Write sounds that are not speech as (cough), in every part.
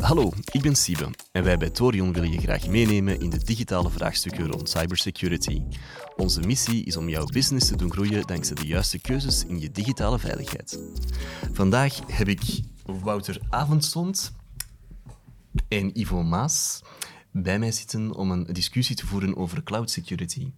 Hallo, ik ben Siebe en wij bij Torion willen je graag meenemen in de digitale vraagstukken rond cybersecurity. Onze missie is om jouw business te doen groeien dankzij de juiste keuzes in je digitale veiligheid. Vandaag heb ik Wouter Avondstond en Ivo Maas bij mij zitten om een discussie te voeren over cloud security.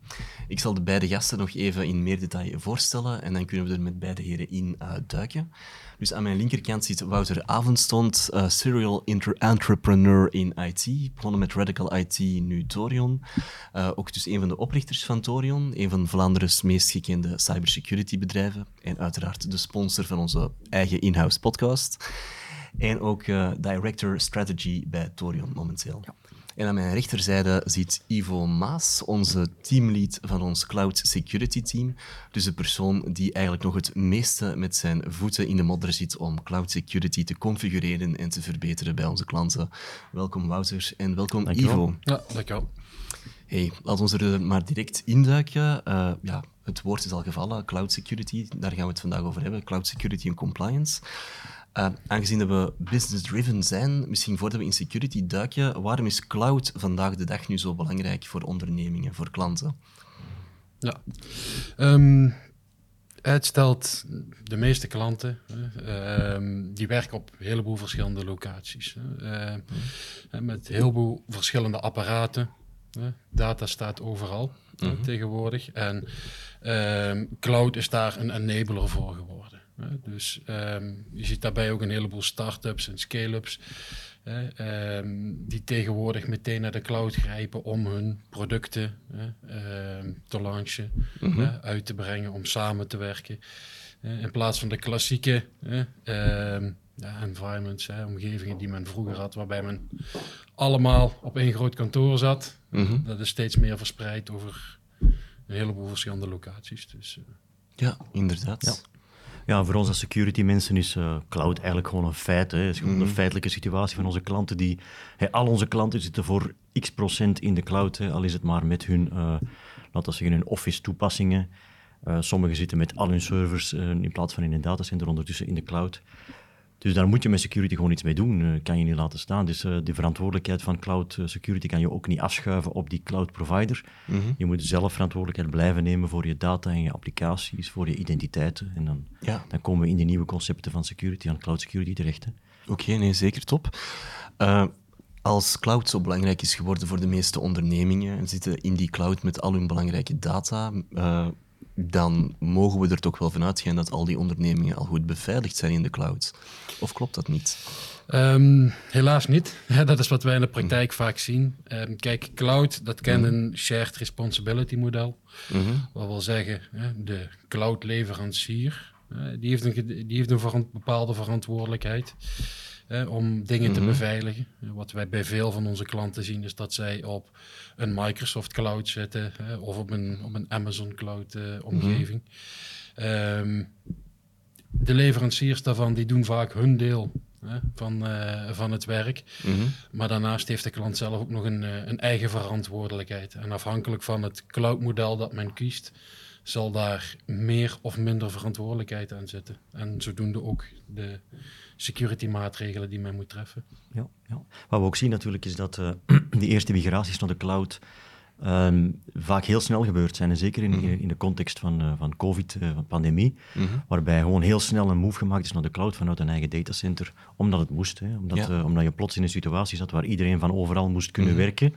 Ik zal de beide gasten nog even in meer detail voorstellen en dan kunnen we er met beide heren in uh, duiken. Dus aan mijn linkerkant zit Wouter Avondstond, uh, serial entrepreneur in IT, begonnen met Radical IT, nu Torion. Uh, ook dus een van de oprichters van Torion, een van Vlaanderen's meest gekende cybersecurity bedrijven en uiteraard de sponsor van onze eigen in-house podcast. En ook Director Strategy bij Torion momenteel. Ja. En aan mijn rechterzijde zit Ivo Maas, onze teamlead van ons Cloud Security Team. Dus de persoon die eigenlijk nog het meeste met zijn voeten in de modder zit om cloud security te configureren en te verbeteren bij onze klanten. Welkom Wouter en welkom. Ivo. Ja, dankjewel. Hey, laten we er maar direct induiken. Uh, ja, het woord is al gevallen, cloud security, daar gaan we het vandaag over hebben. Cloud security en compliance. Uh, aangezien dat we business-driven zijn, misschien voordat we in security duiken, waarom is cloud vandaag de dag nu zo belangrijk voor ondernemingen, voor klanten? Ja, um, het stelt de meeste klanten, uh, die werken op een heleboel verschillende locaties. Uh, met heel veel verschillende apparaten. data staat overal -hmm. tegenwoordig. En ehm, cloud is daar een enabler voor geworden. Dus um, je ziet daarbij ook een heleboel start-ups en scale-ups um, die tegenwoordig meteen naar de cloud grijpen om hun producten um, te launchen, mm -hmm. uit te brengen, om samen te werken. in plaats van de klassieke ja, environments, omgevingen die men vroeger had, waarbij men allemaal op één groot kantoor zat. Mm -hmm. Dat is steeds meer verspreid over een heleboel verschillende locaties. Dus, uh, ja, inderdaad. Ja. Ja, voor ons als security mensen is uh, cloud eigenlijk gewoon een feit. Hè. Het is gewoon mm. een feitelijke situatie van onze klanten. Die, hey, al onze klanten zitten voor x procent in de cloud. Hè, al is het maar met hun, uh, laten we zeggen, hun office toepassingen. Uh, sommigen zitten met al hun servers in plaats van in een datacenter ondertussen in de cloud. Dus daar moet je met security gewoon iets mee doen. Uh, kan je niet laten staan. Dus uh, de verantwoordelijkheid van cloud security kan je ook niet afschuiven op die cloud provider. Mm -hmm. Je moet zelf verantwoordelijkheid blijven nemen voor je data en je applicaties, voor je identiteiten. En dan, ja. dan komen we in de nieuwe concepten van security, aan cloud security terecht. Oké, okay, nee, zeker top. Uh, als cloud zo belangrijk is geworden voor de meeste ondernemingen en zitten in die cloud met al hun belangrijke data dan mogen we er toch wel van uitgaan dat al die ondernemingen al goed beveiligd zijn in de cloud. Of klopt dat niet? Um, helaas niet. (laughs) Ja, dat is wat wij in de praktijk vaak zien. Um, kijk, cloud, dat kent mm. een shared responsibility model. Mm -hmm. Wat wil zeggen, de cloud leverancier, die heeft een, die heeft een bepaalde verantwoordelijkheid om dingen mm -hmm. te beveiligen. Wat wij bij veel van onze klanten zien is dat zij op een Microsoft Cloud zitten of op een, op een Amazon Cloud uh, omgeving. Mm -hmm. um, de leveranciers daarvan die doen vaak hun deel hè, van, uh, van het werk. Mm -hmm. Maar daarnaast heeft de klant zelf ook nog een, uh, een eigen verantwoordelijkheid. En afhankelijk van het cloudmodel dat men kiest, zal daar meer of minder verantwoordelijkheid aan zitten. En zodoende ook de security maatregelen die men moet treffen. Ja, ja. Wat we ook zien natuurlijk is dat uh, (clears throat) die eerste migraties naar de cloud um, vaak heel snel gebeurd zijn. En zeker in, mm -hmm. in de context van, uh, van COVID, uh, van pandemie, mm -hmm. waarbij gewoon heel snel een move gemaakt is naar de cloud vanuit een eigen datacenter, omdat het moest. Hè. Omdat, ja. omdat je plots in een situatie zat waar iedereen van overal moest kunnen mm -hmm. werken.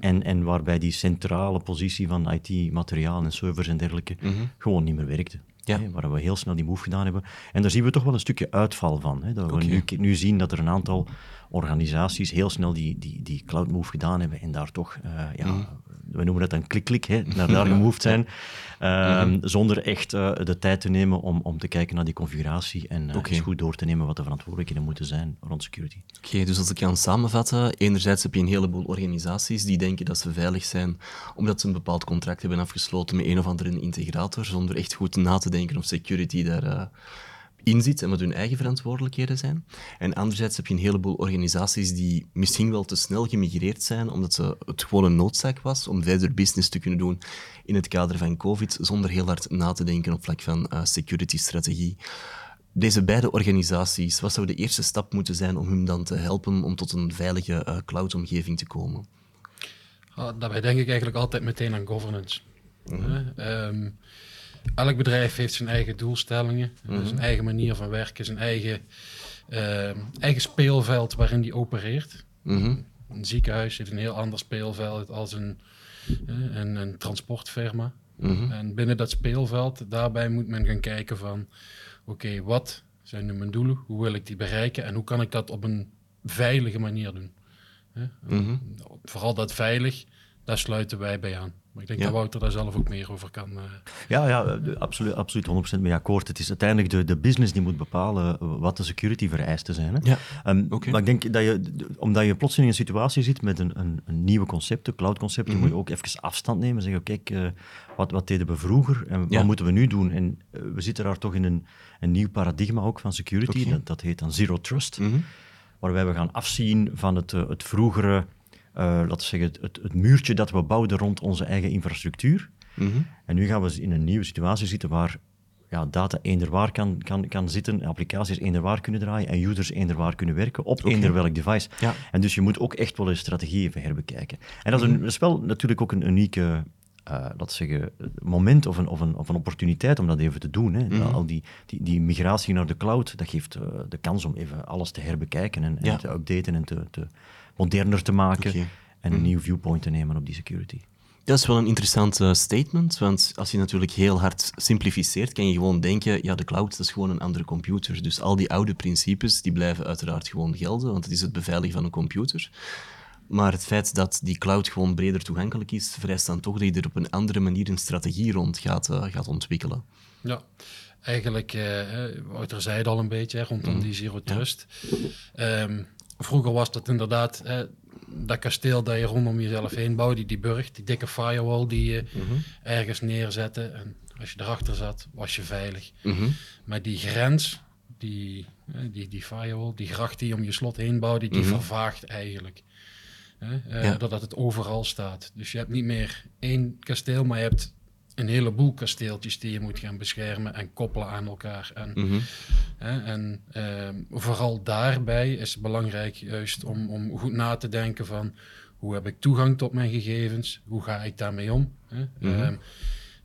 En, en waarbij die centrale positie van IT-materiaal en servers en dergelijke gewoon niet meer werkte. Ja. Hè, waar we heel snel die move gedaan hebben. En daar zien we toch wel een stukje uitval van. Hè, dat we okay. nu, nu zien dat er een aantal organisaties heel snel die, die, die cloud move gedaan hebben en daar toch, uh, ja, mm. we noemen dat een klik-klik, (laughs) naar daar gemoved zijn, uh, mm -hmm. zonder echt uh, de tijd te nemen om, om te kijken naar die configuratie en okay. eens goed door te nemen wat de verantwoordelijkheden moeten zijn rond security. Oké, okay, dus als ik kan samenvatten, enerzijds heb je een heleboel organisaties die denken dat ze veilig zijn omdat ze een bepaald contract hebben afgesloten met een of andere integrator, zonder echt goed na te denken of security daar in zit en wat hun eigen verantwoordelijkheden zijn. En anderzijds heb je een heleboel organisaties die misschien wel te snel gemigreerd zijn, omdat ze het gewoon een noodzaak was om verder business te kunnen doen in het kader van COVID, zonder heel hard na te denken op vlak van uh, security-strategie. deze beide organisaties, wat zou de eerste stap moeten zijn om hem dan te helpen om tot een veilige uh, cloud-omgeving te komen? Ah, daarbij denk ik eigenlijk altijd meteen aan governance. Mm elk bedrijf heeft zijn eigen doelstellingen, mhm. zijn eigen manier van werken, zijn eigen, ehm, eigen speelveld waarin die opereert. Mhm. Een ziekenhuis heeft een heel ander speelveld als een, een, een transportfirma. Mhm. En binnen dat speelveld, daarbij moet men gaan kijken van, oké, wat zijn nu mijn doelen? Hoe wil ik die bereiken? En hoe kan ik dat op een veilige manier doen? Vooral dat veilig, daar sluiten wij bij aan. Maar ik denk dat Wouter daar zelf ook meer over kan. Uh... Ja, ja absoluut, absoluut 100% mee akkoord. Het is uiteindelijk de, de business die moet bepalen wat de security vereisten zijn. Hè? Ja. Um, Maar ik denk dat je, omdat je plotseling in een situatie zit met een, een, een nieuwe concept, een cloud concept, mm moet je ook even afstand nemen en zeggen, kijk, uh, wat, wat deden we vroeger en wat moeten we nu doen? En uh, we zitten daar toch in een, een nieuw paradigma ook van security, okay. dat, dat, heet dan Zero Trust, mm -hmm. waarbij we gaan afzien van het, het vroegere laten we zeggen, het, het, muurtje dat we bouwden rond onze eigen infrastructuur. Mm -hmm. En nu gaan we in een nieuwe situatie zitten waar ja, data eender waar kan, kan, kan zitten, applicaties eender waar kunnen draaien en users eender waar kunnen werken op okay. eender welk device. Ja. En dus je moet ook echt wel een strategie even herbekijken. En dat is, een, mhm. dat is wel natuurlijk ook een unieke uh, laten zeggen, moment of een, of, een, of een opportuniteit om dat even te doen. Hè. Mm -hmm. Al die, die, die migratie naar de cloud, dat geeft uh, de kans om even alles te herbekijken en, en te updaten en te, te, moderner te maken en een mm. nieuw viewpoint te nemen op die security. Dat is wel een interessant uh, statement, want als je natuurlijk heel hard simplificeert, kan je gewoon denken, ja, de cloud is gewoon een andere computer. Dus al die oude principes, die blijven uiteraard gewoon gelden, want het is het beveiligen van een computer. Maar het feit dat die cloud gewoon breder toegankelijk is, vereist dan toch dat je er op een andere manier een strategie rond gaat, uh, gaat ontwikkelen. Ja, eigenlijk, uh, Wouter zei het al een beetje, hè, rondom mm. die zero trust. Ja. Um, vroeger was dat inderdaad dat kasteel dat je rondom jezelf heen bouwde, die, die burg, die dikke firewall die je mhm. ergens neerzette. En als je erachter zat, was je veilig. Mhm. Maar die grens, die, die, die firewall, die gracht die je om je slot heen bouwde, die mhm. vervaagt eigenlijk. Uh, Doordat het overal staat. Dus je hebt niet meer één kasteel, maar je hebt een heleboel kasteeltjes die je moet gaan beschermen en koppelen aan elkaar. En, mhm. hè, en ehm, vooral daarbij is het belangrijk juist om, om goed na te denken van hoe heb ik toegang tot mijn gegevens, hoe ga ik daarmee om. Hè? Mhm. Ehm,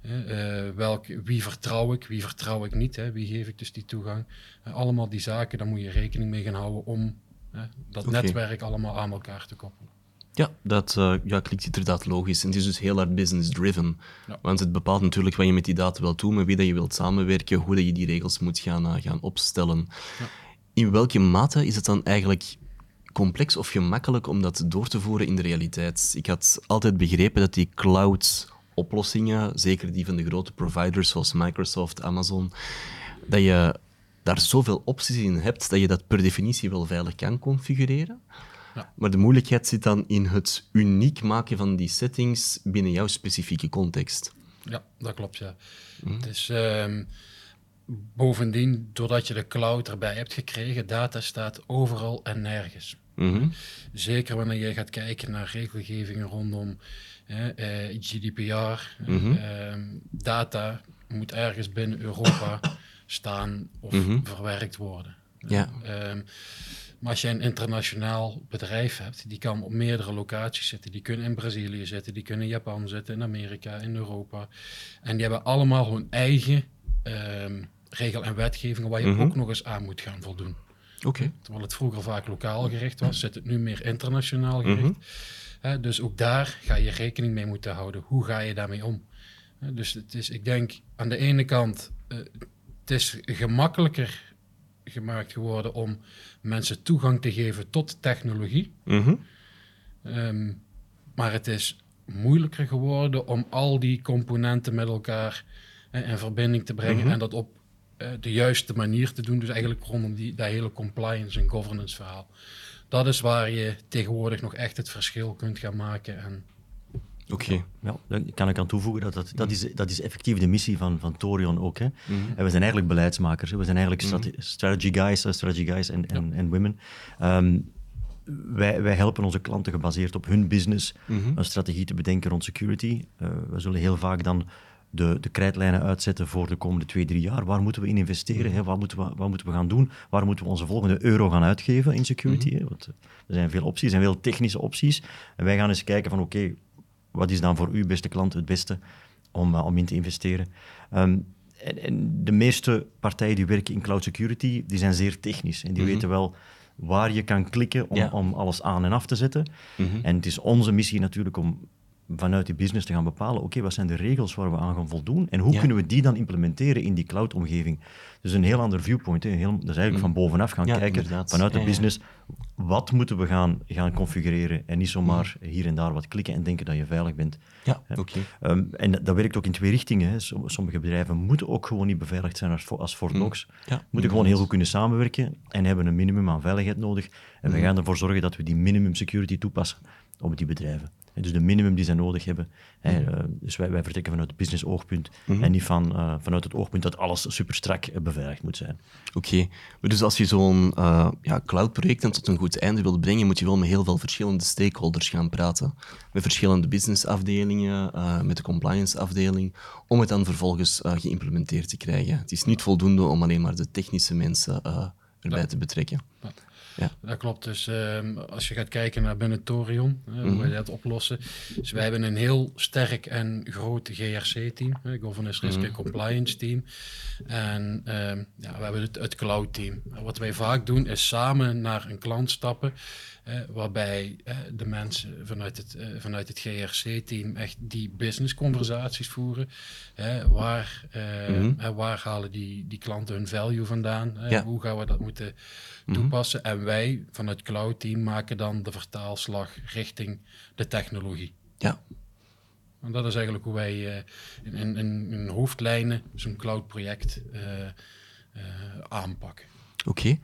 uh, welk, wie vertrouw ik, wie vertrouw ik niet, hè? wie geef ik dus die toegang. Uh, allemaal die zaken, daar moet je rekening mee gaan houden om dat netwerk allemaal aan elkaar te koppelen. Ja, dat uh, ja, klinkt inderdaad logisch. En het is dus heel hard business-driven. Want het bepaalt natuurlijk wat je met die data wilt doen, met wie dat je wilt samenwerken, hoe dat je die regels moet gaan, uh, gaan opstellen. Ja. In welke mate is het dan eigenlijk complex of gemakkelijk om dat door te voeren in de realiteit? Ik had altijd begrepen dat die cloud-oplossingen, zeker die van de grote providers zoals Microsoft, Amazon, dat je daar zoveel opties in hebt dat je dat per definitie wel veilig kan configureren. Maar de moeilijkheid zit dan in het uniek maken van die settings binnen jouw specifieke context. Ja, dat klopt, ja. Mm. Het is, ehm, bovendien, doordat je de cloud erbij hebt gekregen, data staat overal en nergens. Mm Zeker wanneer je gaat kijken naar regelgevingen rondom eh, GDPR. Mhm. Ehm, data moet ergens binnen Europa (coughs) staan of mhm. verwerkt worden. Ja. Maar als je een internationaal bedrijf hebt, die kan op meerdere locaties zitten. Die kunnen in Brazilië zitten, die kunnen in Japan zitten, in Amerika, in Europa. En die hebben allemaal hun eigen um, regel en wetgevingen waar je mhm. ook nog eens aan moet gaan voldoen. Oké. Terwijl het vroeger vaak lokaal gericht was, zit het nu meer internationaal gericht. Mhm. dus ook daar ga je rekening mee moeten houden. Hoe ga je daarmee om? dus het is, ik denk, aan de ene kant, uh, het is gemakkelijker gemaakt geworden om mensen toegang te geven tot technologie. Mhm. Ehm, maar het is moeilijker geworden om al die componenten met elkaar uh, in verbinding te brengen mhm. en dat op uh, de juiste manier te doen. Dus eigenlijk rondom die, dat hele compliance en governance verhaal. Dat is waar je tegenwoordig nog echt het verschil kunt gaan maken. En Oké. Ja, daar kan ik aan toevoegen dat dat, dat, is, dat is effectief de missie van, van Torion ook. Hè. Mhm. En we zijn eigenlijk beleidsmakers. Hè. We zijn eigenlijk mhm. strategy guys, uh, strategy guys en, en, en women. Um, wij, wij helpen onze klanten gebaseerd op hun business mhm. een strategie te bedenken rond security. Uh, we zullen heel vaak dan de, de krijtlijnen uitzetten voor de komende twee, drie jaar. Waar moeten we in investeren? Hè? Wat, moeten we, wat moeten we gaan doen? Waar moeten we onze volgende euro gaan uitgeven in security? hè? Want eh, er zijn veel opties, er zijn veel technische opties. En wij gaan eens kijken van oké, wat is dan voor u, beste klant, het beste om, uh, om in te investeren? Ehm, en, en, de meeste partijen die werken in cloud security, die zijn zeer technisch. En die Mhm. weten wel waar je kan klikken om, Ja. om alles aan en af te zetten. Mhm. En het is onze missie natuurlijk om vanuit die business te gaan bepalen, oké, wat zijn de regels waar we aan gaan voldoen en hoe Ja. kunnen we die dan implementeren in die cloud-omgeving. Dus een heel ander viewpoint, hè. Heel, dat is eigenlijk van bovenaf gaan. Ja, kijken, inderdaad. vanuit de business, wat moeten we gaan, gaan configureren en niet zomaar Mhm. hier en daar wat klikken en denken dat je veilig bent. Ja, oké. Ehm, en dat, werkt ook in twee richtingen. Hè. Som- Sommige bedrijven moeten ook gewoon niet beveiligd zijn als, als Fort Knox. Ja, moeten gewoon heel goed kunnen samenwerken en hebben een minimum aan veiligheid nodig. En we gaan ervoor zorgen dat we die minimum security toepassen op die bedrijven. En dus de minimum die zij nodig hebben. Hè, eh, dus wij, wij vertrekken vanuit het business oogpunt en niet van, eh, vanuit het oogpunt dat alles super strak eh, beveiligd moet zijn. Oké, maar dus als je zo'n eh ja, cloud-project tot een goed einde wilt brengen, moet je wel met heel veel verschillende stakeholders gaan praten. Met verschillende businessafdelingen, eh met de compliance-afdeling, om het dan vervolgens eh, geïmplementeerd te krijgen. Het is niet voldoende om alleen maar de technische mensen eh, erbij te betrekken. Ja. Dat klopt. Dus ehm, als je gaat kijken naar binnen Torion, hoe wij dat oplossen. Dus wij hebben een heel sterk en groot GRC-team, hè, Governance Risk and Compliance Team. En ehm, ja, we hebben het, het Cloud-team. En Wat wij vaak doen is samen naar een klant stappen, waarbij de mensen vanuit het, eh, vanuit het GRC-team echt die business-conversaties voeren. Hè, waar, eh, hè, waar halen die, die klanten hun value vandaan? Ja. Hoe gaan we dat moeten toepassen? En wij vanuit het Cloud-team maken dan de vertaalslag richting de technologie. Ja, En dat is eigenlijk hoe wij eh, in, in, hoofdlijnen zo'n cloud-project eh, eh, aanpakken. Oké.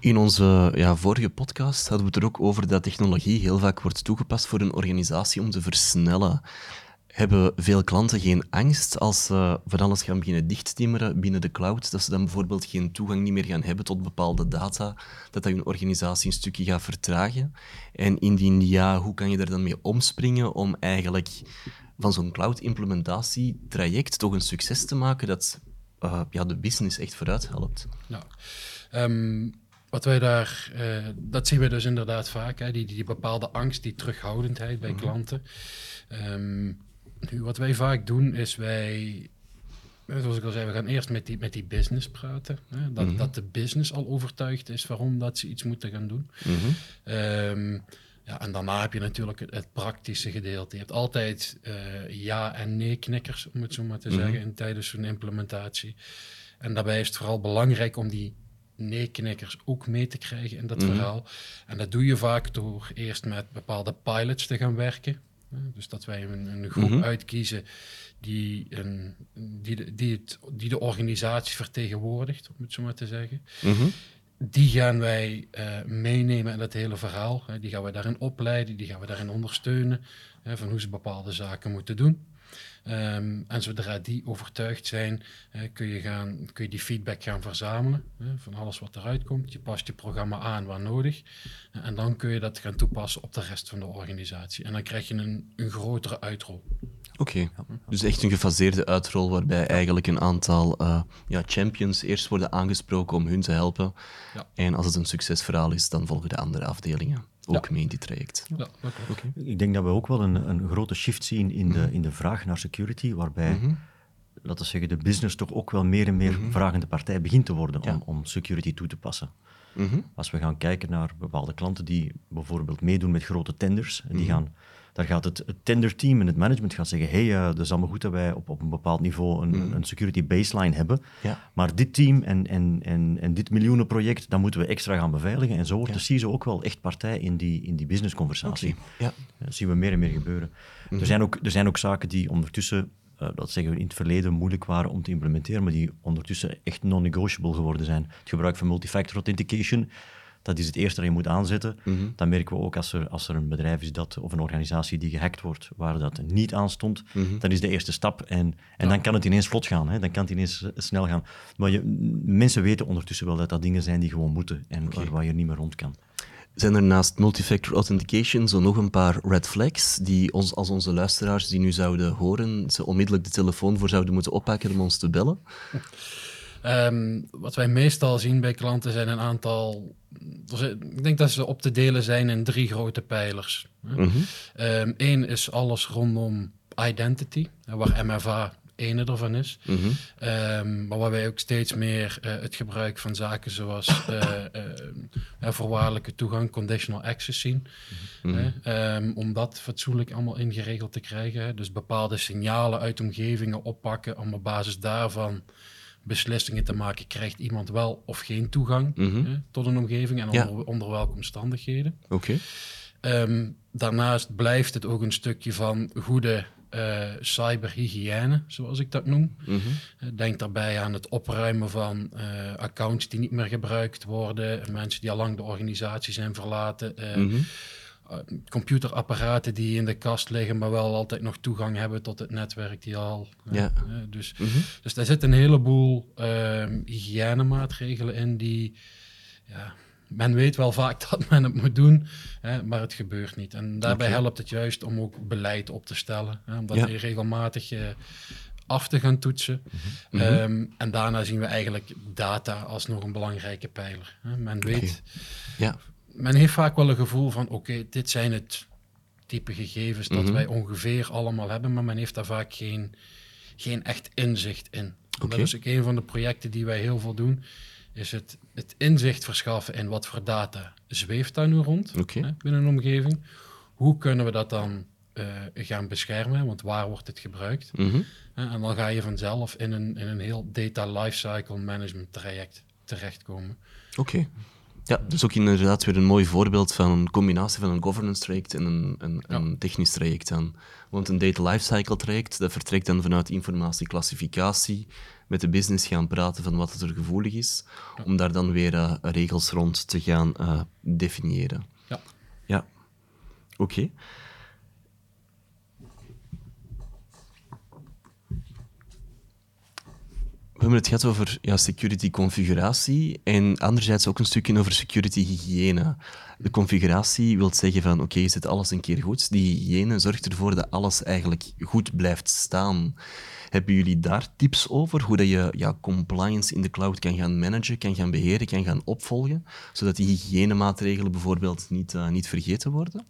In onze ja, vorige podcast hadden we het er ook over dat technologie heel vaak wordt toegepast voor een organisatie om te versnellen. Hebben veel klanten geen angst als ze van alles gaan beginnen dichttimmeren binnen de cloud, dat ze dan bijvoorbeeld geen toegang niet meer gaan hebben tot bepaalde data, dat dat hun organisatie een stukje gaat vertragen? En indien ja, hoe kan je daar dan mee omspringen om eigenlijk van zo'n cloud-implementatietraject toch een succes te maken dat eh, ja, de business echt vooruit helpt? Nou, ehm, wat wij daar, eh, dat zien we dus inderdaad vaak, hè, die, die bepaalde angst, die terughoudendheid bij klanten. Ehm, nu, wat wij vaak doen is wij, zoals ik al zei, we gaan eerst met die, met die business praten. Hè, dat, dat de business al overtuigd is waarom dat ze iets moeten gaan doen. Ehm, ja, en daarna heb je natuurlijk het, het praktische gedeelte. Je hebt altijd eh, ja- en nee-knikkers, om het zo maar te zeggen, in, tijdens zo'n implementatie. En daarbij is het vooral belangrijk om die nee-knikkers ook mee te krijgen in dat verhaal. En dat doe je vaak door eerst met bepaalde pilots te gaan werken. Dus dat wij een, een groep uitkiezen die, een, die, de, die, het, die de organisatie vertegenwoordigt, om het zo maar te zeggen. Die gaan wij eh, meenemen in dat hele verhaal. Hè. Die gaan we daarin opleiden, die gaan we daarin ondersteunen. Hè, van hoe ze bepaalde zaken moeten doen. Ehm, en zodra die overtuigd zijn, eh, kun, je gaan, kun je die feedback gaan verzamelen. Van alles wat eruit komt. Je past je programma aan waar nodig. Eh, en dan kun je dat gaan toepassen op de rest van de organisatie. En dan krijg je een, een grotere uitrol. Oké, dus echt een gefaseerde uitrol waarbij eigenlijk een aantal eh, ja, champions eerst worden aangesproken om hun te helpen. Ja. En als het een succesverhaal is, dan volgen de andere afdelingen ook mee in dit traject. Ja, klopt. Ik denk dat we ook wel een, een grote shift zien in de, in de vraag naar security, waarbij, laten we zeggen, de business toch ook wel meer en meer vragende partij begint te worden om, om security toe te passen. Als we gaan kijken naar bepaalde klanten die bijvoorbeeld meedoen met grote tenders, en die gaan, daar gaat het, het tenderteam en het management gaan zeggen, hey, uh, het is allemaal goed dat wij op, op een bepaald niveau een, een security baseline hebben, Ja. maar dit team en, en, en, en dit miljoenenproject, dat moeten we extra gaan beveiligen. En zo wordt de CISO ook wel echt partij in die, in die businessconversatie. Oké, ja. Dat zien we meer en meer gebeuren. er, zijn ook, er zijn ook zaken die ondertussen, eh, dat zeggen we in het verleden, moeilijk waren om te implementeren, maar die ondertussen echt non-negotiable geworden zijn. Het gebruik van multifactor authentication, dat is het eerste dat je moet aanzetten. Dan merken we ook als er, als er een bedrijf is dat, of een organisatie die gehackt wordt, waar dat niet aan stond, dan is de eerste stap. En, en dan kan het ineens vlot gaan, hè? dan kan het ineens eh, snel gaan. Maar je, mensen weten ondertussen wel dat dat dingen zijn die gewoon moeten en waar, waar je niet meer rond kan. Zijn er naast multifactor authentication zo nog een paar red flags die ons, als onze luisteraars die nu zouden horen, ze onmiddellijk de telefoon voor zouden moeten oppakken om ons te bellen? Ehm, wat wij meestal zien bij klanten zijn een aantal. Ik denk dat ze op te delen zijn in drie grote pijlers. Eén ehm, is alles rondom identity, waar MFA ene ervan is. Mhm. Ehm, maar waar wij ook steeds meer uh, het gebruik van zaken zoals uh, uh, voorwaardelijke toegang, conditional access zien. Mhm. Um, om dat fatsoenlijk allemaal ingeregeld te krijgen. Dus bepaalde signalen uit omgevingen oppakken om op basis daarvan beslissingen te maken. Krijgt iemand wel of geen toegang mhm. tot een omgeving en onder, onder welke omstandigheden. Oké. Ehm, daarnaast blijft het ook een stukje van goede uh, cyberhygiëne, zoals ik dat noem. Mhm. Eh, denk daarbij aan het opruimen van uh, accounts die niet meer gebruikt worden, mensen die al lang de organisatie zijn verlaten. Mhm. Computerapparaten die in de kast liggen, maar wel altijd nog toegang hebben tot het netwerk die al. Ja. dus, mm dus daar zitten een heleboel ehm, hygiënemaatregelen in die ja, men weet wel vaak (laughs) dat men het moet doen, hè, maar het gebeurt niet. En daarbij helpt het juist om ook beleid op te stellen. Hè, om dat ja. regelmatig uh, af te gaan toetsen. Mhm. Mhm. Ehm, en daarna zien we eigenlijk data als nog een belangrijke pijler. Hè. Men weet, ja. Men heeft vaak wel een gevoel van, oké, dit zijn het type gegevens dat mhm. wij ongeveer allemaal hebben, maar men heeft daar vaak geen, geen echt inzicht in. Dat is ook een van de projecten die wij heel veel doen is het, het inzicht verschaffen in wat voor data zweeft daar nu rond hè, binnen een omgeving. Hoe kunnen we dat dan uh, gaan beschermen? Want waar wordt het gebruikt? Mhm. En dan ga je vanzelf in een, in een heel data lifecycle management traject terechtkomen. Oké. Ja, is ook inderdaad weer een mooi voorbeeld van een combinatie van een governance traject en een, een, een technisch traject aan. Want een data lifecycle traject, dat vertrekt dan vanuit informatieclassificatie, met de business gaan praten van wat er gevoelig is, om daar dan weer uh, regels rond te gaan uh, definiëren. Ja. Ja. Oké. We hebben het gehad over ja, security configuratie en anderzijds ook een stukje over security hygiëne. De configuratie wil zeggen van oké, je zet alles een keer goed. Die hygiëne zorgt ervoor dat alles eigenlijk goed blijft staan. Hebben jullie daar tips over? Hoe dat je ja, compliance in de cloud kan gaan managen, kan gaan beheren, kan gaan opvolgen, zodat die hygiënemaatregelen bijvoorbeeld niet, uh, niet vergeten worden?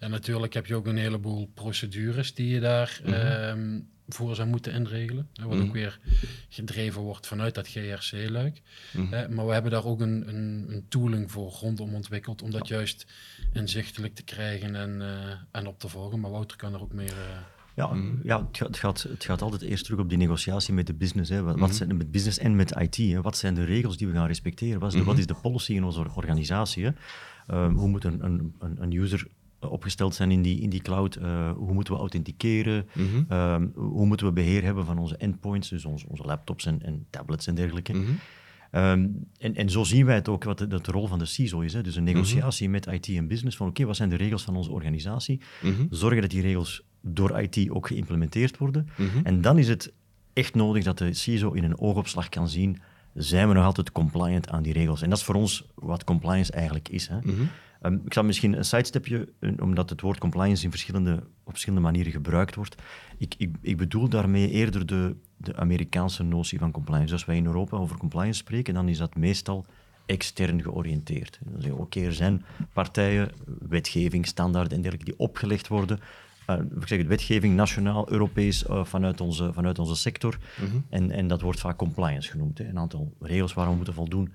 En natuurlijk heb je ook een heleboel procedures die je daar mm -hmm. voor zou moeten inregelen. Wat ook mhm. weer gedreven wordt vanuit dat GRC-luik. Mhm. maar we hebben daar ook een, een, een, tooling voor rondom ontwikkeld om dat juist inzichtelijk te krijgen en, uh, en op te volgen. Maar Wouter kan er ook meer... Uh, ja, mm. ja het, gaat, het gaat altijd eerst terug op die negotiatie met de business. Hè. Wat, mm. zijn, met business en met IT. Hè. Wat zijn de regels die we gaan respecteren? Wat is de, wat is de policy in onze organisatie? Hè? Um, hoe moet een, een, een user opgesteld zijn in die, in die cloud? Uh, hoe moeten we authenticeren? Mm-hmm. Um, hoe moeten we beheer hebben van onze endpoints, dus onze, onze laptops en, en tablets en dergelijke? Mm-hmm. Um, en, en zo zien wij het ook, wat de, de rol van de CISO is. Hè? Dus een negociatie met IT en business, van oké, wat zijn de regels van onze organisatie? Zorgen dat die regels door IT ook geïmplementeerd worden. Mhm. En dan is het echt nodig dat de CISO in een oogopslag kan zien, zijn we nog altijd compliant aan die regels? En dat is voor ons wat compliance eigenlijk is. Hè? Mhm. Ehm, ik zal misschien een sidestepje, omdat het woord compliance in verschillende, op verschillende manieren gebruikt wordt. Ik, ik, ik bedoel daarmee eerder de, de Amerikaanse notie van compliance. Als wij in Europa over compliance spreken, dan is dat meestal extern georiënteerd. Dan zeggen oké, er zijn partijen, wetgeving, standaarden en dergelijke die opgelegd worden ik zeg het, wetgeving, nationaal, Europees, uh, vanuit, onze, vanuit onze sector. Mhm. en, en dat wordt vaak compliance genoemd. Hè. Een aantal regels waar we moeten voldoen.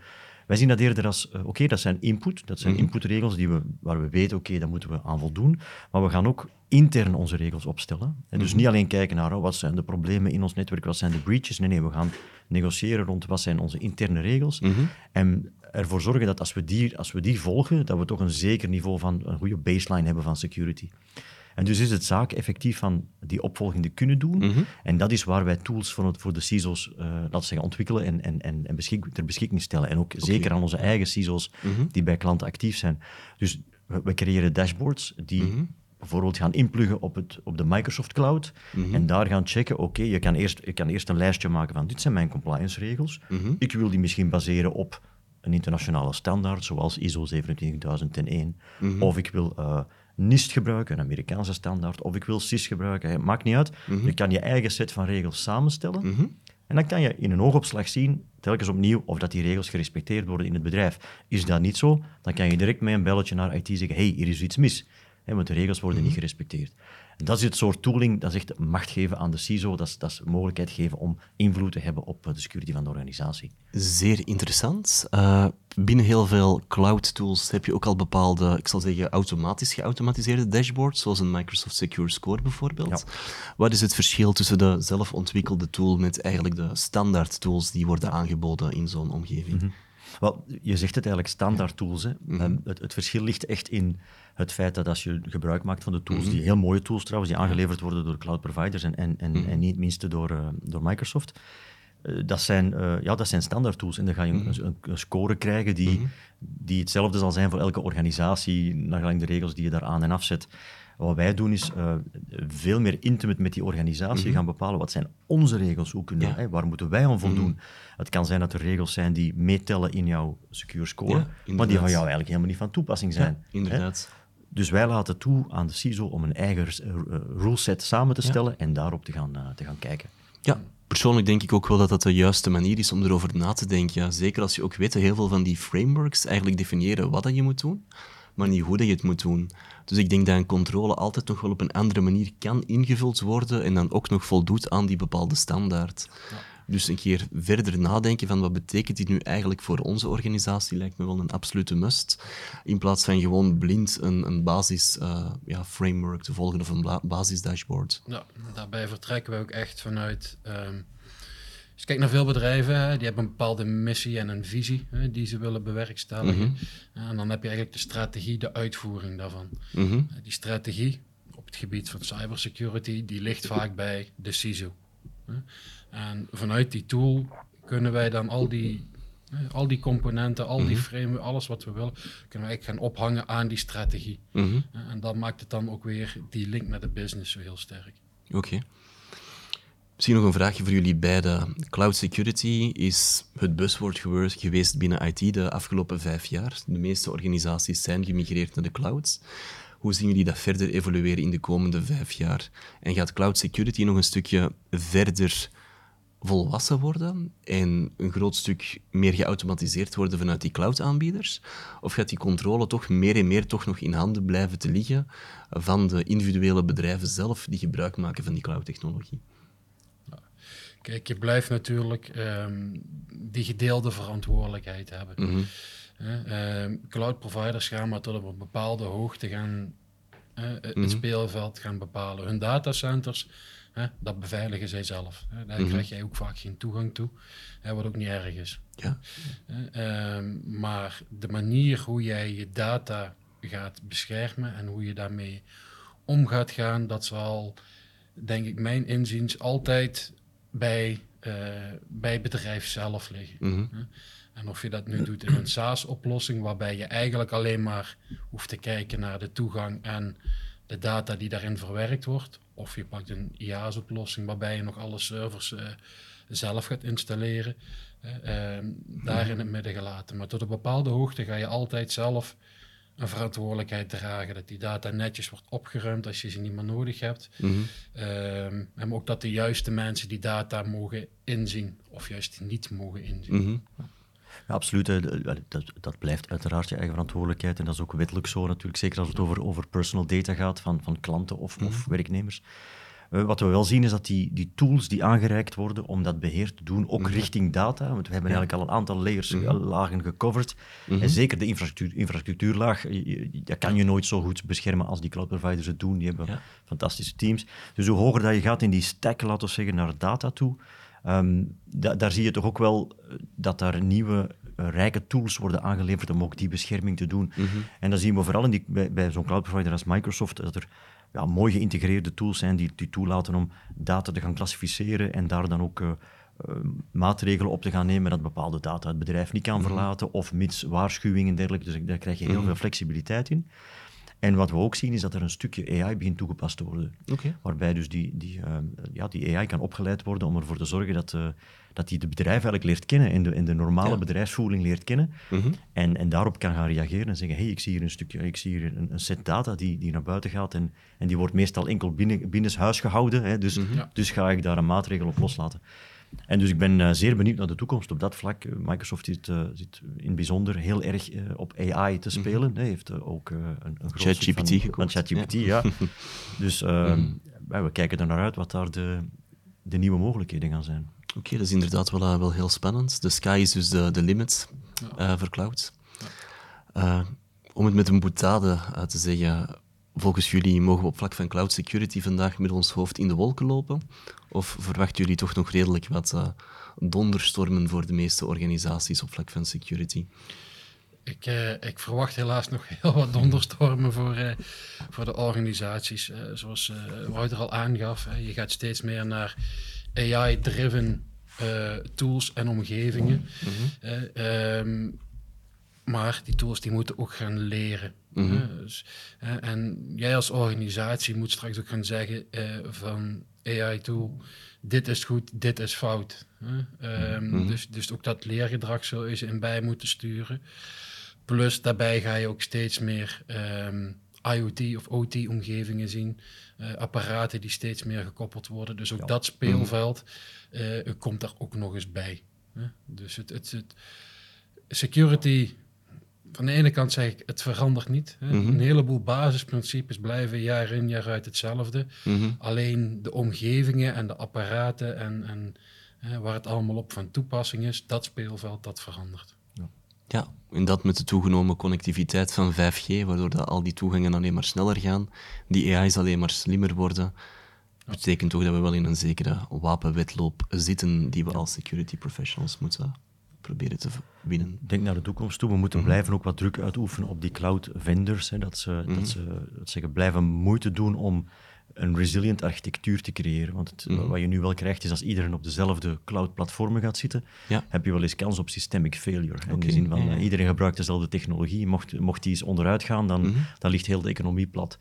Wij zien dat eerder als, uh, oké, dat zijn input, dat zijn mm inputregels die we, waar we weten, oké, daar moeten we aan voldoen. Maar we gaan ook intern onze regels opstellen. En dus mhm. niet alleen kijken naar oh, wat zijn de problemen in ons netwerk, wat zijn de breaches. Nee, nee, we gaan negociëren rond wat zijn onze interne regels. Mhm. En ervoor zorgen dat als we, die, als we die volgen, dat we toch een zeker niveau van een goede baseline hebben van security. En dus is het zaak effectief van die opvolging te kunnen doen. Mhm. En dat is waar wij tools voor, het, voor de CISO's uh, laten zeggen, ontwikkelen en, en, en, en beschik, ter beschikking stellen. En ook zeker aan onze eigen CISO's mhm. die bij klanten actief zijn. Dus we, creëren dashboards die mhm. bijvoorbeeld gaan inpluggen op, het, op de Microsoft Cloud en daar gaan checken, oké, je, kan eerst, je kan eerst een lijstje maken van dit zijn mijn compliance regels. Ik wil die misschien baseren op een internationale standaard, zoals ISO 27001, of ik wil uh, NIST gebruiken, een Amerikaanse standaard, of ik wil CIS gebruiken. Het maakt niet uit. Je kan je eigen set van regels samenstellen. En dan kan je in een oogopslag zien, telkens opnieuw, of dat die regels gerespecteerd worden in het bedrijf. Is dat niet zo, dan kan je direct met een belletje naar IT zeggen, hey, hier is iets mis. Want de regels worden niet gerespecteerd. En dat is het soort tooling, dat is echt macht geven aan de CISO, dat is, dat is mogelijkheid geven om invloed te hebben op de security van de organisatie. Zeer interessant. Uh, binnen heel veel cloud tools heb je ook al bepaalde, ik zal zeggen, automatisch geautomatiseerde dashboards, zoals een Microsoft Secure Score bijvoorbeeld. Wat is het verschil tussen de zelf ontwikkelde tool met eigenlijk de standaard tools die worden aangeboden in zo'n omgeving? Mhm. Wel, je zegt het eigenlijk standaard tools. Hè. Mhm. Ehm, het, het, verschil ligt echt in het feit dat als je gebruik maakt van de tools, mhm. die heel mooie tools trouwens, die aangeleverd worden door cloud providers en, en, en, mhm. en niet minste door, uh, door Microsoft, uh, dat, zijn, uh, ja, dat zijn standaard tools. En dan ga je een, een, score krijgen die, die hetzelfde zal zijn voor elke organisatie, naar de regels die je daar aan en afzet. Wat wij doen is uh, veel meer intimate met die organisatie gaan bepalen wat zijn onze regels, hoe kunnen, ja. hè, waar moeten wij aan voldoen. Het kan zijn dat er regels zijn die meetellen in jouw secure score, maar die van jou eigenlijk helemaal niet van toepassing zijn. inderdaad. Hè? Dus wij laten toe aan de CISO om een eigen uh, ruleset samen te stellen en daarop te gaan, uh, te gaan kijken. Ja, persoonlijk denk ik ook wel dat dat de juiste manier is om erover na te denken. Ja, zeker als je ook weet dat heel veel van die frameworks eigenlijk definiëren wat dat je moet doen, maar niet hoe dat je het moet doen. Dus ik denk dat een controle altijd nog wel op een andere manier kan ingevuld worden en dan ook nog voldoet aan die bepaalde standaard. Ja. Dus een keer verder nadenken van wat betekent dit nu eigenlijk voor onze organisatie, lijkt me wel een absolute must. In plaats van gewoon blind een, een basis uh, ja, framework te volgen of een basis dashboard. Ja, daarbij vertrekken we ook echt vanuit. Um, als je kijkt naar veel bedrijven, die hebben een bepaalde missie en een visie hè, die ze willen bewerkstelligen. Mm -hmm. En dan heb je eigenlijk de strategie, de uitvoering daarvan. Mm -hmm. Die strategie op het gebied van cybersecurity, die ligt vaak bij de CISO. En vanuit die tool kunnen wij dan al die, al die componenten, al die mhm. frame, alles wat we willen, kunnen wij gaan ophangen aan die strategie. Mhm. En dat maakt het dan ook weer die link met de business zo heel sterk. Oké. Misschien nog een vraagje voor jullie beiden. Cloud security is het buzzword geweest binnen IT de afgelopen vijf jaar. De meeste organisaties zijn gemigreerd naar de clouds. Hoe zien jullie dat verder evolueren in de komende vijf jaar? En gaat cloud security nog een stukje verder volwassen worden en een groot stuk meer geautomatiseerd worden vanuit die cloud-aanbieders? Of gaat die controle toch meer en meer toch nog in handen blijven te liggen van de individuele bedrijven zelf die gebruik maken van die cloud-technologie? Kijk, je blijft natuurlijk um, die gedeelde verantwoordelijkheid hebben. Mm -hmm. uh, cloud providers gaan maar tot op een bepaalde hoogte gaan uh, het mhm. speelveld gaan bepalen. Hun datacenters dat beveiligen zij zelf. Daar mhm. krijg jij ook vaak geen toegang toe, wat ook niet erg is. Ja. Ehm, maar de manier hoe jij je data gaat beschermen en hoe je daarmee om gaat gaan, dat zal, denk ik, mijn inziens altijd bij, uh, bij het bedrijf zelf liggen. Mhm. En of je dat nu doet in een SaaS-oplossing, waarbij je eigenlijk alleen maar hoeft te kijken naar de toegang en de data die daarin verwerkt wordt, of je pakt een IaaS-oplossing waarbij je nog alle servers uh, zelf gaat installeren. Uh, daar in het midden gelaten. Maar tot een bepaalde hoogte ga je altijd zelf een verantwoordelijkheid dragen. Dat die data netjes wordt opgeruimd als je ze niet meer nodig hebt. Mm en ook dat de juiste mensen die data mogen inzien. Of juist niet mogen inzien. Mhm. Ja, absoluut. Dat, dat, blijft uiteraard je eigen verantwoordelijkheid. En dat is ook wettelijk zo natuurlijk. Zeker als het over, over personal data gaat van, van klanten of, of mhm. werknemers. Uh, wat we wel zien is dat die, die tools die aangereikt worden om dat beheer te doen, ook mhm. richting data, want we hebben eigenlijk al een aantal layers, mm lagen gecoverd. En zeker de infrastructuur, infrastructuurlaag, dat kan je nooit zo goed beschermen als die cloud providers het doen. Die hebben fantastische teams. Dus hoe hoger dat je gaat in die stack, laten we zeggen, naar data toe, Um, daar zie je toch ook wel eh, dat daar nieuwe rijke tools worden aangeleverd om ook die bescherming te doen. Mhm. En dan zien we vooral in die, bij, bij zo'n cloud provider als Microsoft dat er ja, mooi geïntegreerde tools zijn die, die toelaten om data te gaan klassificeren en daar dan ook uh, maatregelen op te gaan nemen dat bepaalde data het bedrijf niet kan mhm. verlaten of mits waarschuwingen en dergelijke. Dus daar krijg je heel mhm. veel flexibiliteit in. En wat we ook zien is dat er een stukje AI begint toegepast te worden. Waarbij dus die, die, eh, ja, die AI kan opgeleid worden om ervoor te zorgen dat, dat die de bedrijf eigenlijk leert kennen en de, in de normale bedrijfsvoering leert kennen. Mhm. en, en daarop kan gaan reageren en zeggen, hey, ik zie hier een stukje, ik zie hier een, een set data die, die naar buiten gaat en, en die wordt meestal enkel binnen, binnenshuis gehouden. Hè, dus, Mhm. dus ga ik daar een maatregel op loslaten. En dus ik ben uh, zeer benieuwd naar de toekomst op dat vlak. Microsoft zit, uh, zit in het bijzonder heel erg uh, op AI te spelen. Mm -hmm. Hij heeft ook een, een groot ChatGPT gekocht. ChatGPT, ja. ja. dus (laughs) mm -hmm. we kijken er naar uit wat daar de, de nieuwe mogelijkheden gaan zijn. Oké, okay, dat is inderdaad wel, wel heel spannend. De sky is dus de, de limit ja. voor cloud. Ja. om het met een boetade te zeggen, volgens jullie mogen we op vlak van cloud security vandaag met ons hoofd in de wolken lopen? Of verwachten jullie toch nog redelijk wat uh, donderstormen voor de meeste organisaties op vlak van security? Ik, uh, ik verwacht helaas nog (laughs) heel wat donderstormen voor, uh, voor de organisaties. zoals Wouter al aangaf, je gaat steeds meer naar AI-driven tools en omgevingen. Mm -hmm. um, maar die tools die moeten ook gaan leren. Mm -hmm. dus, en jij als organisatie moet straks ook gaan zeggen van AI-tool, dit is goed, dit is fout. Mm -hmm. dus, dus ook dat leergedrag zul je ze in bij moeten sturen. Plus daarbij ga je ook steeds meer um, IoT of OT-omgevingen zien. Uh, apparaten die steeds meer gekoppeld worden. Dus ook ja. dat speelveld uh, komt daar ook nog eens bij. Dus het, het, het security van de ene kant zeg ik, het verandert niet. Hè. Mm -hmm. Een heleboel basisprincipes blijven jaar in jaar uit hetzelfde. Mm -hmm. Alleen de omgevingen en de apparaten en, en hè, waar het allemaal op van toepassing is, dat speelveld, dat verandert. Ja. en dat met de toegenomen connectiviteit van 5G, waardoor dat al die toegangen alleen maar sneller gaan, die AI's alleen maar slimmer worden. Dat betekent toch dat we wel in een zekere wapenwetloop zitten die we als security professionals moeten proberen te winnen. Denk naar de toekomst toe. We moeten mm -hmm. blijven ook wat druk uitoefenen op die cloud vendors. Hè, dat, ze, mm -hmm. dat ze dat ze blijven moeite doen om een resilient architectuur te creëren. Want het, mm -hmm. wat je nu wel krijgt, is als iedereen op dezelfde cloud-platformen gaat zitten, ja. heb je wel eens kans op systemic failure. Okay. In de zin van, ja, ja. iedereen gebruikt dezelfde technologie. Mocht, mocht die eens onderuit gaan, dan, dan ligt heel de economie plat.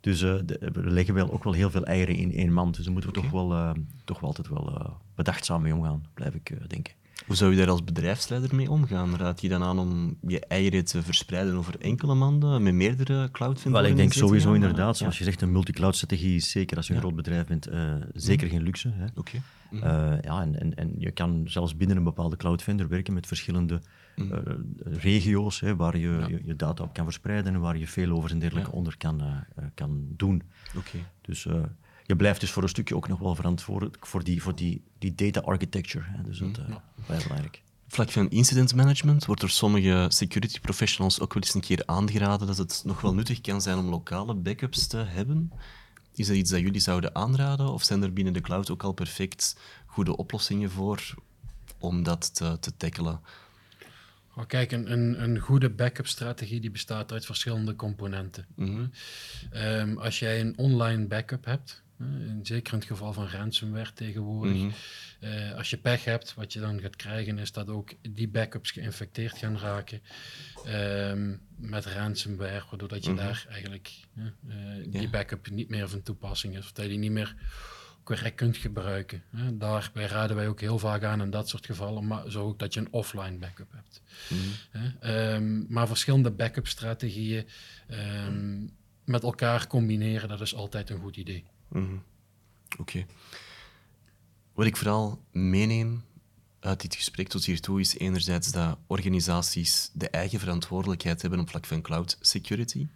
Dus uh, de, we leggen wel ook wel heel veel eieren in één mand. Dus daar moeten we okay. toch, wel, uh, toch wel altijd wel uh, bedachtzaam mee omgaan, blijf ik denken. Hoe zou je daar als bedrijfsleider mee omgaan? Raad je dan aan om je eieren te verspreiden over enkele manden met meerdere cloud Wel, ik denk sowieso inderdaad, zoals ja. je zegt, een multi-cloud strategie is zeker als je een ja. groot bedrijf bent, uh, zeker mm. geen luxe. Oké. Okay. Mm. Uh, ja, en, en, en je kan zelfs binnen een bepaalde cloud vendor werken met verschillende mm. uh, regio's hè, waar je, ja. je, je data op kan verspreiden en waar je failovers en dergelijke onder kan, kan doen. Okay. Dus je blijft dus voor een stukje ook nog wel verantwoordelijk voor die, voor die, die data architecture. Hè. Dus dat is uh, ja. belangrijk. Vlak van incident management wordt door sommige security professionals ook wel eens een keer aangeraden dat het nog wel nuttig kan zijn om lokale backups te hebben. Is dat iets dat jullie zouden aanraden? Of zijn er binnen de cloud ook al perfect goede oplossingen voor om dat te, te tackelen? Oh, kijk, een, een, een goede backup-strategie die bestaat uit verschillende componenten. Mm -hmm. um, als jij een online backup hebt, in, zeker in het geval van ransomware tegenwoordig. Mhm. Mm -hmm. uh, als je pech hebt, wat je dan gaat krijgen, is dat ook die backups geïnfecteerd gaan raken um, met ransomware, waardoor dat je Mhm. mm -hmm. daar eigenlijk uh, die Ja. backup niet meer van toepassing is, of dat je die niet meer correct kunt gebruiken. Hè. Daarbij raden wij ook heel vaak aan in dat soort gevallen, maar zo ook dat je een offline backup hebt. Mhm. Um, maar verschillende backup-strategieën um, met elkaar combineren, dat is altijd een goed idee. -hmm. Oké. Wat ik vooral meeneem uit dit gesprek tot hiertoe is enerzijds dat organisaties de eigen verantwoordelijkheid hebben op vlak van cloud security.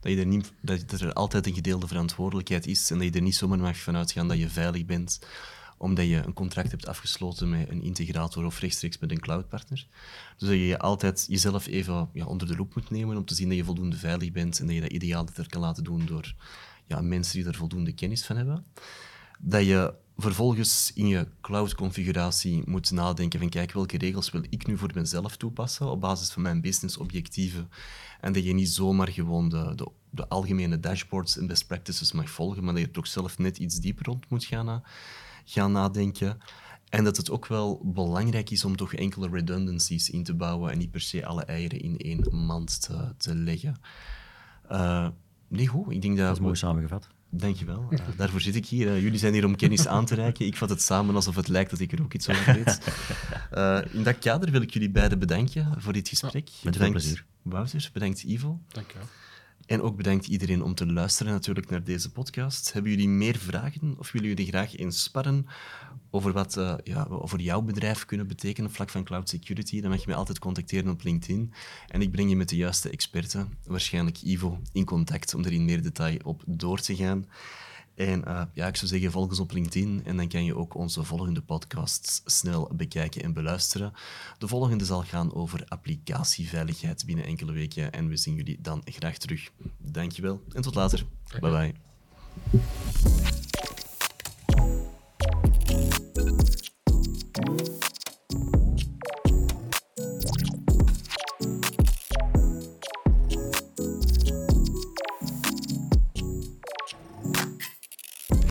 Dat, je er, niet, dat er altijd een gedeelde verantwoordelijkheid is en dat je er niet zomaar mag vanuit gaan dat je veilig bent omdat je een contract hebt afgesloten met een integrator of rechtstreeks met een cloudpartner. Dus dat je altijd jezelf even ja, onder de loep moet nemen om te zien dat je voldoende veilig bent en dat je dat ideaal er kan laten doen door ja, mensen die er voldoende kennis van hebben. Dat je vervolgens in je cloud-configuratie moet nadenken van kijk, welke regels wil ik nu voor mezelf toepassen op basis van mijn business-objectieven. En dat je niet zomaar gewoon de, de, algemene dashboards en best practices mag volgen, maar dat je toch zelf net iets dieper rond moet gaan, gaan nadenken. En dat het ook wel belangrijk is om toch enkele redundancies in te bouwen en niet per se alle eieren in één mand te, leggen. Uh, Nee, goed. Ik denk dat... Dat is mooi samengevat. Dankjewel. Uh, daarvoor zit ik hier. Uh, jullie zijn hier om kennis aan te reiken. Ik vat het samen alsof het lijkt dat ik er ook iets over weet. Uh, (laughs) in dat kader wil ik jullie beiden bedanken voor dit gesprek. Ja, met veel plezier. Wouter, bedankt Ivo. Dank je wel. En ook bedankt iedereen om te luisteren natuurlijk naar deze podcast. Hebben jullie meer vragen of willen jullie graag eens sparren over wat uh, ja, over jouw bedrijf kunnen betekenen vlak van cloud security? Dan mag je mij altijd contacteren op LinkedIn. En ik breng je met de juiste experten, waarschijnlijk Ivo, in contact om er in meer detail op door te gaan. En uh, ja, ik zou zeggen, volg ons op LinkedIn en dan kan je ook onze volgende podcasts snel bekijken en beluisteren. De volgende zal gaan over applicatieveiligheid binnen enkele weken en we zien jullie dan graag terug. Dankjewel en tot later. Bye bye.